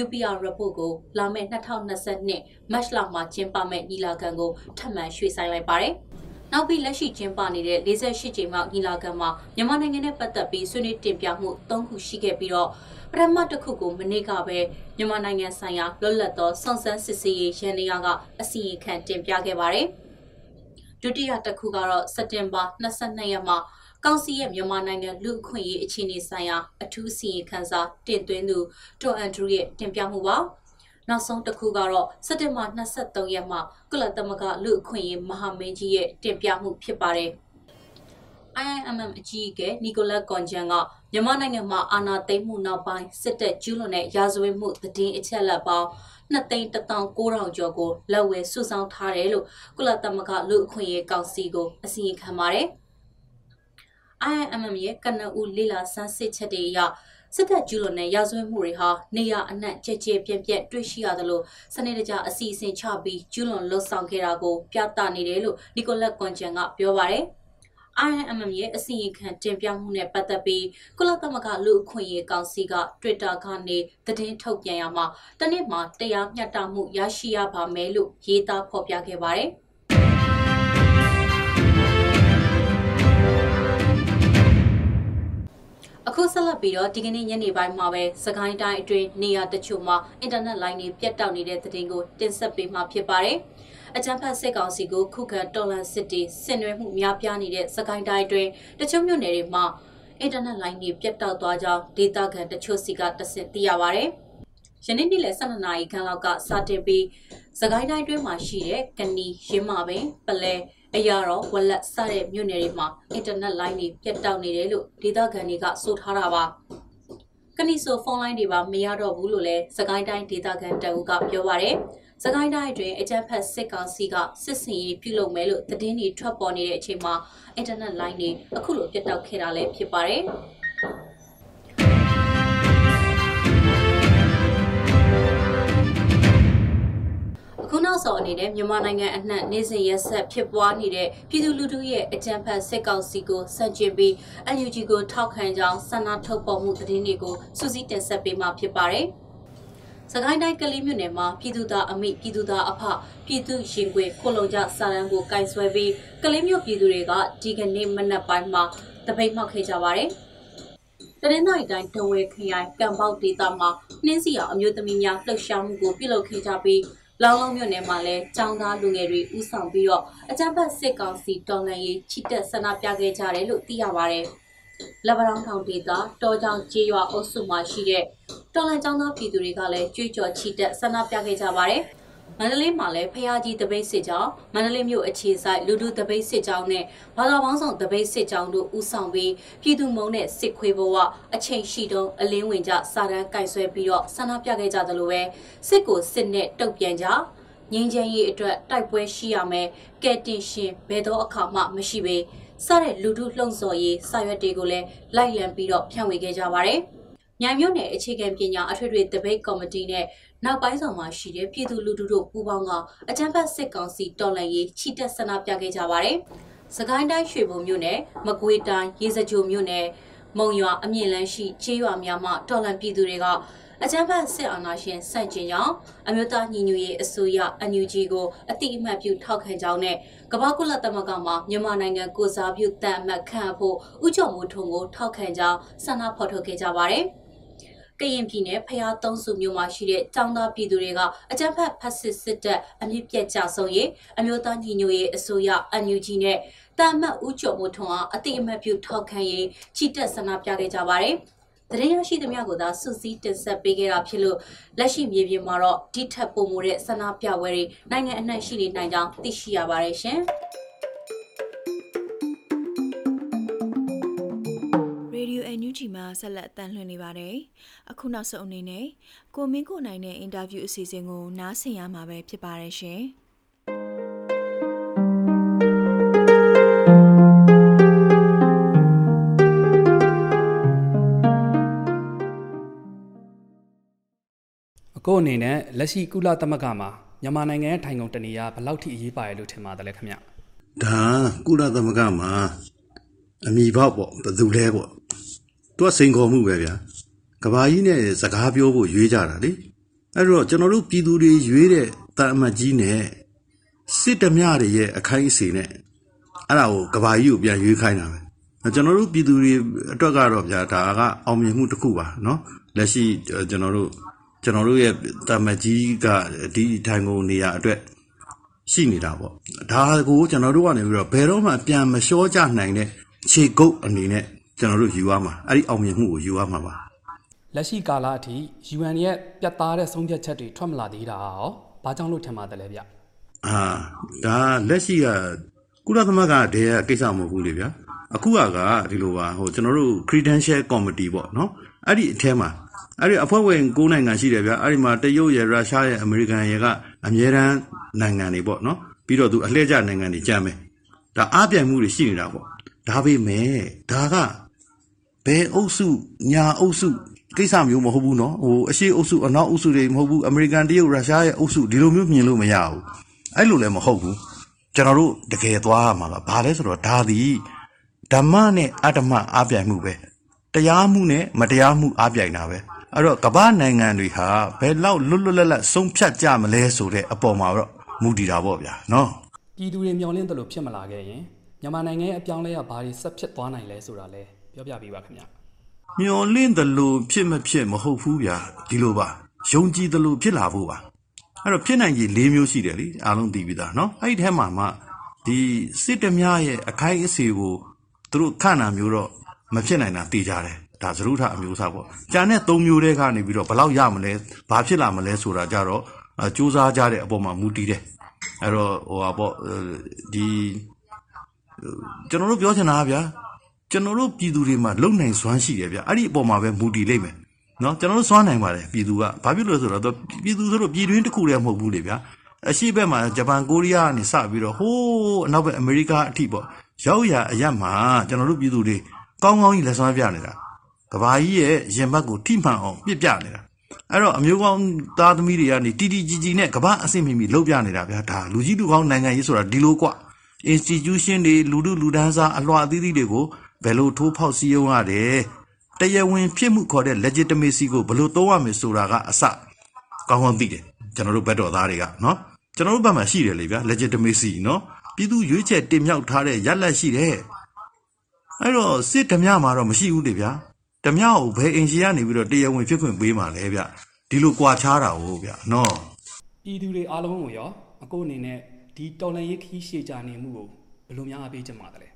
UPR report ကိုလာမယ့်2022မတ်လမှာကျင်းပမယ့်ညီလာခံကိုထပ်မံရွှေ့ဆိုင်းလိုက်ပါတယ်။နောက်ပြီးလက်ရှိကျင်းပနေတဲ့48ကြိမ်မြောက်ညီလာခံမှာမြန်မာနိုင်ငံနဲ့ပတ်သက်ပြီးဆွေးနွေးတင်ပြမှု၃ခုရှိခဲ့ပြီးတော့ပထမတစ်ခုကိုမနေ့ကပဲမြန်မာနိုင်ငံဆိုင်ရာလွတ်လပ်သောစုံစမ်းစစ်ဆေးရေးရန်နေရကအစီရင်ခံတင်ပြခဲ့ပါတယ်။ ဒုတိယတစ်ခုကတော့စက်တင်ဘာ22ရက်မှာကောင်စီရဲ့မြန်မာနိုင်ငံလူအခွင့်အရေးအခြေအနေဆိုင်ရာအထူးစီရင်ခန်းစာတင်သွင်းသူတိုအန်ဒရူရဲ့တင်ပြမှုပါနောက်ဆုံးတစ်ခုကတော့စက်တင်ဘာ23ရက်မှာကုလသမဂ္ဂလူအခွင့်အရေးမဟာမင်းကြီးရဲ့တင်ပြမှုဖြစ်ပါတယ် IIMM အကြီးအကဲနီကိုလက်ကွန်ဂျန်ကမြန်မာနိုင်ငံမှာအာဏာသိမ်းမှုနောက်ပိုင်းစစ်တပ်ကျူးလွန်တဲ့ရာဇဝတ်မှုသတင်းအချက်အလက်ပေါင်း2,19000ကျော်ကိုလက်ဝဲစုဆောင်းထားတယ်လို့ကုလသမဂ္ဂလူ့အခွင့်အရေးကောင်စီကိုအစီရင်ခံပါတယ်။ IIMM ရဲ့ကနဦးလေလာစမ်းစစ်ချက်တွေအရစစ်တပ်ကျူးလွန်တဲ့ရာဇဝတ်မှုတွေဟာနေရအနှံ့ကြဲကြဲပြန့်ပြန့်တွေ့ရှိရသလိုစနစ်တကျအစီအစဉ်ချပြီးကျူးလွန်လှုပ်ဆောင်ခဲ့တာကိုပြသနေတယ်လို့နီကိုလက်ကွန်ဂျန်ကပြောပါတယ်။ IMM ရဲ့အစီရင်ခံတင်ပြမှုနဲ့ပတ်သက်ပြီးကုလသမဂ္ဂလူအခွင့်အရေးကောင်စီက Twitter ကနေသတင်းထုတ်ပြန်ရမှာတနေ့မှာတရားမျှတမှုရရှိရပါမယ်လို့ရေးသားဖော်ပြခဲ့ပါတယ်။အခုဆက်ဆက်လက်ပြီးတော့ဒီကနေ့ညနေပိုင်းမှာပဲစကိုင်းတိုင်းအတွင်းနေရာတချို့မှာအင်တာနက်လိုင်းတွေပြတ်တောက်နေတဲ့သတင်းကိုတင်ဆက်ပေးမှာဖြစ်ပါတယ်။ အကြံဖတ်စစ်ကောင်စီကိုခုခံတော်လန်စစ်တီဆင်နွှဲမှုများပြားနေတဲ့စကိုင်းတိုင်းအတွင်းတချို့မြို့နယ်တွေမှာအင်တာနက်လိုင်းတွေပြတ်တောက်သွားကြောင်းဒေတာကန်တချို့စီကတဆင့်သိရပါဗျ။ယနေ့နေ့လယ်12နာရီခန့်လောက်ကစတင်ပြီးစကိုင်းတိုင်းတွင်းမှာရှိတဲ့ကနီရင်းမာပင်ပလဲအရာတော်ဝလက်စတဲ့မြို့နယ်တွေမှာအင်တာနက်လိုင်းတွေပြတ်တောက်နေတယ်လို့ဒေသခံတွေကဆိုထားတာပါကနီဆိုဖုန်းလိုင်းတွေပါမရတော့ဘူးလို့လည်းစကိုင်းတိုင်းဒေသခံတအုပ်ကပြောပါရယ် စကိုင်းတိုင်းအတွင်းအကြမ်းဖက်စစ်ကောင်စီကစစ်စင်ရေးပြုလုပ်မယ်လို့သတင်းတွေထွက်ပေါ်နေတဲ့အချိန်မှာအင်တာနက်လိုင်းတွေအခုလိုပြတ်တောက်ခဲ့တာလည်းဖြစ်ပါတယ်ခုနောက်ဆုံးအနေနဲ့မြန်မာနိုင်ငံအနှံ့နေစဉ်ရက်ဆက်ဖြစ်ပွားနေတဲ့ပြည်သူလူထုရဲ့အကြမ်းဖက်စစ်ကောင်စီကိုစန့်ကျင်ပြီး NUG ကိုထောက်ခံကြောင်းဆန္ဒထုတ်ပေါ်မှုသတင်းတွေကိုစူးစီးတင်ဆက်ပေးမှာဖြစ်ပါတယ်။ စကိုင်းတိုင်းကလေးမြို့နယ်မှာပြည်သူသားအမိပြည်သူသားအဖပြည်သူရင်ခွေခိုလုံကြစာရန်ကိုကင်ဆွဲပြီးကလေးမြို့ပြည်သူတွေကဒီကနေ့မနက်ပိုင်းမှာတပိတ်မှောက်ခဲ့ကြပါတယ်။တရင်တိုင်းတိုင်းတဝဲခရိုင်ကံပေါက်ဒေသမှာနှင်းစီအောင်အမျိုးသမီးများလှုပ်ရှားမှုကိုပြုလုပ်ခဲ့ကြပြီးလောင်လုံးမြို့နယ်မှာလည်းចောင်းသားလူငယ်တွေဥဆောင်ပြီးတော့အကြမ်းဖက်စစ်ကောင်စီတော်လှန်ရေးချီတက်ဆန္ဒပြခဲ့ကြတယ်လို့သိရပါတယ်။လက်ဗရောင်းထောင်ဒေသတောကြောင်ကျေးရွာအုပ်စုမှာရှိတဲ့ တော်လှန်ចောင်းသားပြည်သူတွေကလည်းကြွေးကြော်ချီတက်ဆန္ဒပြခဲ့ကြပါတယ်။မန္တလေးမှာလည်းဖျားကြီးတပိတ်စစ်ကြောင်းမန္တလေးမြို့အခြေဆိုင်လူဒုတပိတ်စစ်ကြောင်းနဲ့ဘာသာပေါင်းဆောင်တပိတ်စစ်ကြောင်းတို့ဦးဆောင်ပြီးပြည်သူမုံနဲ့စစ်ခွေဘဝအချိန်ရှိတုန်းအလင်းဝင်ကြစာတန်းကင်ဆွဲပြီးတော့ဆန္ဒပြခဲ့ကြသလိုပဲစစ်ကိုစစ်နဲ့တုတ်ပြန်ကြငင်းချမ်းရေးအတွက်တိုက်ပွဲရှိရမယ်ကဲတင်ရှင်ဘယ်တော့အခါမှမရှိပေစတဲ့လူထုလှုံ့ဆော်ရေးစာရွက်တွေကိုလည်းလိုက်လံပြီးတော့ဖြန့်ဝေခဲ့ကြပါတယ်။ မြိုင်မြို့နယ်အခြေခံပညာအထွေထွေတပိတ်ကော်မတီနဲ့နောက်ပိုင်းဆောင်မှာရှိတဲ့ပြည်သူလူထုတို့ပူးပေါင်းကအကြမ်းဖက်စစ်ကောင်စီတော်လှန်ရေးချီတက်ဆန္ဒပြခဲ့ကြပါတယ်။စကိုင်းတိုင်းရွှေဘုံမြို့နယ်မကွေးတိုင်းရေစကြိုမြို့နယ်မုံရွာအမြင့်လန်းရှိချေးရွာများမှတော်လှန်ပြည်သူတွေကအကြမ်းဖက်စစ်အာဏာရှင်စန့်ကျင်ကြောင်းအမျိုးသားညီညွတ်ရေးအစိုးရ NUG ကိုအတိအမှတ်ပြုထောက်ခံကြောင်းနဲ့ကမ္ဘာကုလသမဂ္ဂမှမြန်မာနိုင်ငံကိုစားပြုတန်အမတ်ခန့်ဖို့ဥကြုံမှုထုံကိုထောက်ခံကြောင်းဆန္ဒဖော်ထုတ်ခဲ့ကြပါတယ်။ ကရင်ပြည်နယ်ဖျားသုံးစုမြို့မှာရှိတဲ့ចောင်းသားပြည်သူတွေကအကြမ်းဖက်ဖက်စစ်စစ်တပ်အမြင့်ပြတ်ကြဆုံးရေးအမျိုးသားညီညွတ်ရေးအစိုးရ NUG နဲ့တာမတ်ဦးကျော်မိုးထွန်းအားအတိအမှတ်ပြုထောက်ခံရေးချီတက်ဆန္ဒပြခဲ့ကြပါတယ်။တရင်ရရှိသမျှကိုသာစုစည်းတင်ဆက်ပေးခဲ့တာဖြစ်လို့လက်ရှိမြေပြင်မှာတော့ဒီထက်ပိုမိုတဲ့ဆန္ဒပြပွဲတွေနိုင်ငံအနှံ့ရှိနေနိုင်ကြောင်းသိရှိရပါတယ်ရှင်။ ချီမှာဆက်လက်အသံလွှင့်နေပါတယ်။အခုနောက်ဆုံးအနေနဲ့ကိုမင်းကိုနိုင်တဲ့အင်တာဗျူးအစီအစဉ်ကိုနားဆင်ရမှာပဲဖြစ်ပါတယ်ရှင်။ကိုအနေနဲ့လက်ရှိကုလသမဂ္ဂမှာမြန်မာနိုင်ငံရဲ့ထိုင်ကုန်တနေရာဘယ်လောက်ထိအရေးပါတယ်လို့ထင်ပါတယ်လဲခင်ဗျဒါကုလသမဂ္ဂမှာအမိဘောက်ပေါ့ဘယ်သူလဲပေါ့ သူကစိန်ခေါ်မှုပဲဗျာကဘာကြီးနဲ့စကားပြောဖို့ရွေးကြတာလေအဲ့တော့ကျွန်တော်တို့ပြည်သူတွေရွေးတဲ့တာအမတ်ကြီးနဲ့စစ်တမျှတွေရဲ့အခိုင်အစီနဲ့အဲ့ဒါကိုကဘာကြီးကိုပြန်ရွေးခိုင်းတာပဲကျွန်တော်တို့ပြည်သူတွေအတွက်ကတော့ဗျာဒါကအောင်မြင်မှုတစ်ခုပါเนาะလက်ရှိကျွန်တော်တို့ကျွန်တော်တို့ရဲ့တာမတ်ကြီးကဒီထိုင်ကုန်နေရာအတွက်ရှိနေတာပေါ့ဒါကိုကျွန်တော်တို့ကနေပြီးတော့ဘယ်တော့မှပြန်မလျှောကြနိုင်တဲ့ခြေကုပ်အနေနဲ့ ကျွန်တော်တို့ယူရမှာအဲ့ဒီအောင်မြင်မှုကိုယူရမှာပါလက်ရှိကာလအထိ UN ရဲ့ပြတ်သားတဲ့ဆုံးဖြတ်ချက်တွေထွက်မလာသေးတာရောဘာကြောင့်လို့ထင်ပါတယ်လဲဗျအာဒါလက်ရှိကကုလသမဂ္ဂတည်းကကိစ္စမဟုတ်ဘူးလေဗျာအခုကဒီလိုပါဟိုကျွန်တော်တို့ credential committee ပေါ့နော်အဲ့ဒီအထဲမှာအဲ့ဒီအဖွဲ့ဝင်၉နိုင်ငံရှိတယ်ဗျာအဲ့ဒီမှာတရုတ်ရယ်ရုရှားရယ်အမေရိကန်ရယ်ကအမြဲတမ်းနိုင်ငံတွေပေါ့နော်ပြီးတော့သူအလှည့်ကျနိုင်ငံတွေကြမ်းမယ်ဒါအပြိုင်မှုတွေရှိနေတာပေါ့ဒါပေမဲ့ဒါက ဘယ်အုပ်စုညာအုပ်စုကိစ္စမျိုးမဟုတ်ဘူးနော်ဟိုအရှိအုပ်စုအနောက်အုပ်စုတွေမဟုတ်ဘူးအမေရိကန်တရုတ်ရုရှားရဲ့အုပ်စုဒီလိုမျိုးမြင်လို့မရဘူးအဲ့လိုလည်းမဟုတ်ဘူးကျွန်တော်တို့တကယ်သွားရမှာပါဘာလဲဆိုတော့ဒါသည်ဓမ္မနဲ့အတ္တမအပြိုင်မှုပဲတရားမှုနဲ့မတရားမှုအပြိုင်တာပဲအဲ့တော့ကမ္ဘာနိုင်ငံတွေဟာဘယ်လောက်လွတ်လွတ်လပ်လပ်ဆုံးဖြတ်ကြမလဲဆိုတဲ့အပေါ်မှာတော့မူတည်တာပေါ့ဗျာနော်ပြည်သူတွေမျှော်လင့်တယ်လို့ဖြစ်မလာခဲ့ရင်မြန်မာနိုင်ငံရဲ့အပြောင်းလဲကဘာတွေဆက်ဖြစ်သွားနိုင်လဲဆိုတာလဲ ပြောပြပေးပါခင်ဗျ မျောလင့်တယ်လို့ဖြစ်မဖြစ်မဟုတ်ဘူးဗျာဒီလိုပါယုံကြည်တယ်လို့ဖြစ်လာဖို့ပါအဲ့တော့ဖြစ်နိုင်ကြီး၄မျိုးရှိတယ်လीအားလုံးသိပြီးသားเนาะအဲ့ဒီထဲမှာမှဒီစစ်တမြရဲ့အခိုင်အစီကိုသူတို့ခန့်တာမျိုးတော့မဖြစ်နိုင်တာသိကြတယ်ဒါသရုထအမျိုးအစားပေါ့။ကြံတဲ့၃မျိုးတဲကနေပြီးတော့ဘယ်လောက်ရမလဲဘာဖြစ်လာမလဲဆိုတာကြတော့စူးစမ်းကြတဲ့အပေါ်မှာမူတည်တယ်။အဲ့တော့ဟိုပါပေါ့ဒီကျွန်တော်တို့ပြောချင်တာဗျာ ကျွန်တော်တို့ပြည်သူတွေမှာလုံနိုင်စွမ်းရှိတယ်ဗျအဲ့ဒီအပေါ်မှာပဲမူတည်လိမ့်မယ်နော်ကျွန်တော်တို့စွမ်းနိုင်ပါတယ်ပြည်သူကဘာဖြစ်လို့လဲဆိုတော့ပြည်သူဆိုတော့ပြည်တွင်းတစ်ခုတည်းမဟုတ်ဘူးလေဗျာအရှိဘက်မှာဂျပန်ကိုရီးယားကနေစပြီးတော့ဟိုးအနောက်ဘက်အမေရိကအထိပေါ့ရောက်ရအရက်မှာကျွန်တော်တို့ပြည်သူတွေကောင်းကောင်းကြီးလက်စွမ်းပြနေတာကဘာကြီးရဲ့ရင်ဘတ်ကိုထိမှန်အောင်ပြစ်ပြနေတာအဲ့တော့အမျိုးကောင်းသားသမီးတွေကနေတီတီကြီးကြီးနဲ့ကဘာအဆင့်မီမီလှုပ်ပြနေတာဗျာဒါလူကြီးလူကောင်းနိုင်ငံရေးဆိုတာဒီလိုကွ institution တွေလူလူလူဒန်းစားအလွှာအသီးသီးတွေကို ဘယ်လိုထိုးဖောက်စည်းရုံးရတယ်တရားဝင်ဖြစ်မှုခေါ်တဲ့ legitimacy ကိုဘယ်လိုသုံးရမယ်ဆိုတာကအစကောင်းကောင်းသိတယ်ကျွန်တော်တို့ဘက်တော်သားတွေကနော်ကျွန်တော်တို့ဘက်မှာရှိတယ်လေဗျာ legitimacy နော်ပြည်သူရွေးချယ်တင်မြှောက်ထားတဲ့ရလတ်ရှိတယ်အဲ့တော့စစ်ဓမြမှာတော့မရှိဘူးလေဗျာဓမြကိုဘယ်အင်ရှင်ကနေပြီးတော့တရားဝင်ဖြစ်ခွင့်ပေးမှာလဲဗျဒီလိုကြွာချတာဟုတ်ဗျနော်ပြည်သူတွေအားလုံးကိုရောအကိုအနေနဲ့ဒီတော်လန်ရေးခီးရှေ့ကြနေမှုကိုဘယ်လိုများအပေးချင်ပါသလဲ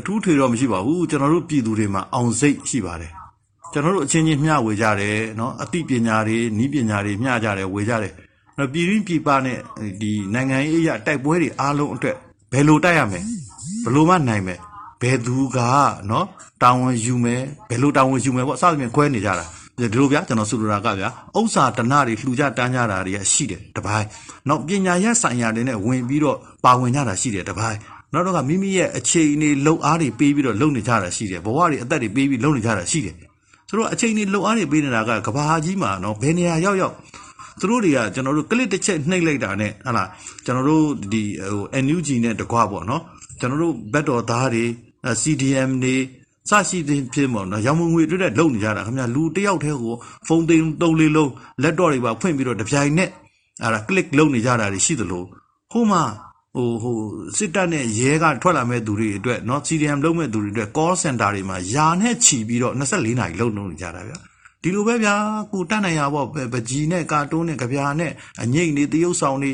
အထူးထွေတော့မရှိပါဘူးကျွန်တော်တို့ပြည်သူတွေမှာအောင်စိတ်ရှိပါတယ်ကျွန်တော်တို့အချင်းချင်းမျှဝေကြတယ်နော်အသိပညာတွေဤပညာတွေမျှကြတယ်ဝေကြတယ်နော်ပြည်ရင်းပြည်ပနဲ့ဒီနိုင်ငံရေးအရာတိုက်ပွဲတွေအားလုံးအတွက်ဘယ်လိုတိုက်ရမလဲဘယ်လိုမှနိုင်မယ်ဘယ်သူကနော်တာဝန်ယူမယ်ဘယ်လိုတာဝန်ယူမယ်ပေါ့အစသဖြင့်ခွဲနေကြတာဒီလိုဗျာကျွန်တော်ဆိုလိုတာကဗျာဥစ္စာတဏတွေလှူကြတန်းကြတာတွေကရှိတယ်တပိုင်းနောက်ပညာရပ်ဆိုင်ရာတွေနဲ့ဝင်ပြီးတော့ပါဝင်ကြတာရှိတယ်တပိုင်း နောက်တော့ကမိမိရဲ့အခြေအနေလုံအားတွေပေးပြီးတော့လုံနေကြတာရှိတယ်ဘဝတွေအသက်တွေပေးပြီးလုံနေကြတာရှိတယ်ဆိုတော့အချိန်တွေလုံအားတွေပေးနေတာကကဘာကြီးမှာနော်ဘယ်နေရာရောက်ရောက်သူတို့တွေကကျွန်တော်တို့ကလစ်တစ်ချက်နှိပ်လိုက်တာနဲ့ဟလာကျွန်တော်တို့ဒီဟို NUG နဲ့တကွာပေါ့နော်ကျွန်တော်တို့ဘက်တော်သားတွေ CDM တွေစရှိတဲ့ဖြစ်ပေါ့နော်ရောင်မငွေတွေ့တဲ့လုံနေကြတာခင်ဗျာလူတယောက်တည်းကိုဖုန်းသိန်းသုံးလေးလုံးလက်တော့တွေပါဖွင့်ပြီးတော့တပြိုင်နက်အဲ့ဒါ click လုပ်နေကြတာတွေရှိသလိုဟိုမှာ ဟိုဟိုစစ်တပ်နဲ့ရဲကထွက်လာမဲ့သူတွေအတွက်เนาะ CDM လုပ်မဲ့သူတွေအတွက် call center တွေမှာယာနဲ့ချီပြီးတော့24နာရီလုံလုံနေကြတာဗျာဒီလိုပဲဗျာကိုတတ်နိုင်ရပေါ့ပကြီးနဲ့ကာတွန်းနဲ့ကြပြာနဲ့အငိတ်နေတရုပ်ဆောင်နေ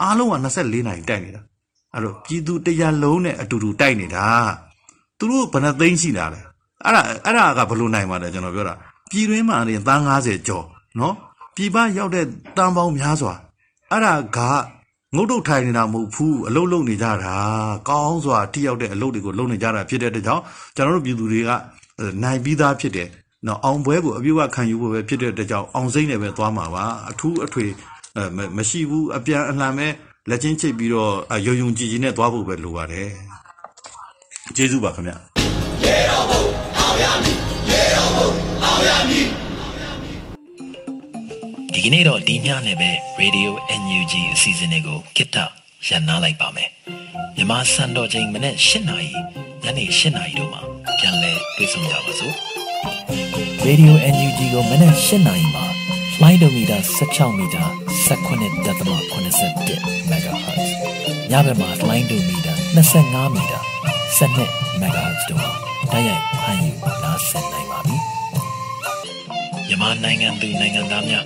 အားလုံးက24နာရီတိုက်နေတာအဲ့တော့ပြည်သူတရလုံးနဲ့အတူတူတိုက်နေတာသူတို့ဘယ်နှသိန်းရှိလာလဲအဲ့ဒါအဲ့ဒါကဘယ်လိုနိုင်မှာလဲကျွန်တော်ပြောတာပြည်တွင်းမှာနေတန်း90ကျော်နော်ပြည်ပရောက်တဲ့တန်းပေါင်းများစွာအဲ့ဒါက ငုတ်တုတ်ထိုင်နေတာမဟုတ်ဘူးအလုပ်လုပ်နေကြတာကောင်းစွာထိရောက်တဲ့အလုပ်တွေကိုလုပ်နေကြတာဖြစ်တဲ့အတွက်ကြောင့်ကျွန်တော်တို့ပြည်သူတွေကနိုင်ပြီးသားဖြစ်တယ်နော်အောင်ပွဲကိုအပြည့်အဝခံယူဖို့ပဲဖြစ်တဲ့အတွက်ကြောင့်အောင်စိမ့်နဲ့ပဲသွားမှာပါအထူးအထွေမရှိဘူးအပြန်အလှန်ပဲလက်ချင်းချိတ်ပြီးတော့ရုံရုံကြည်ကြည်နဲ့သွားဖို့ပဲလိုပါတယ်ကျေးဇူးပါခင်ဗျရေတော်ဘုံအောင်ရမည်ရေတော်ဘုံအောင်ရမည် ဒီကနေ့တော့ဒီညနဲ့ပဲ Radio NUG အစီအစဉ်လေးကိုကိတ္တရန်နာလိုက်ပါမယ်မြန်မာစံတော်ချိန်မနေ့၈နာရီညနေ၈နာရီတို့မှာပြန်လည်တွေ့ဆုံကြပါစို့ Radio NUG ကိုမနေ့၈နာရီမှာ flight meter 16 meter 19.87 MHz ညဘက်မှာ flight meter 25 meter 12 MHz တို့မှာတိုက်ရိုက်ဖမ်းယူနားဆင်နိုင်ပါပြီ။မြန်မာနိုင်ငံသူနိုင်ငံသားများ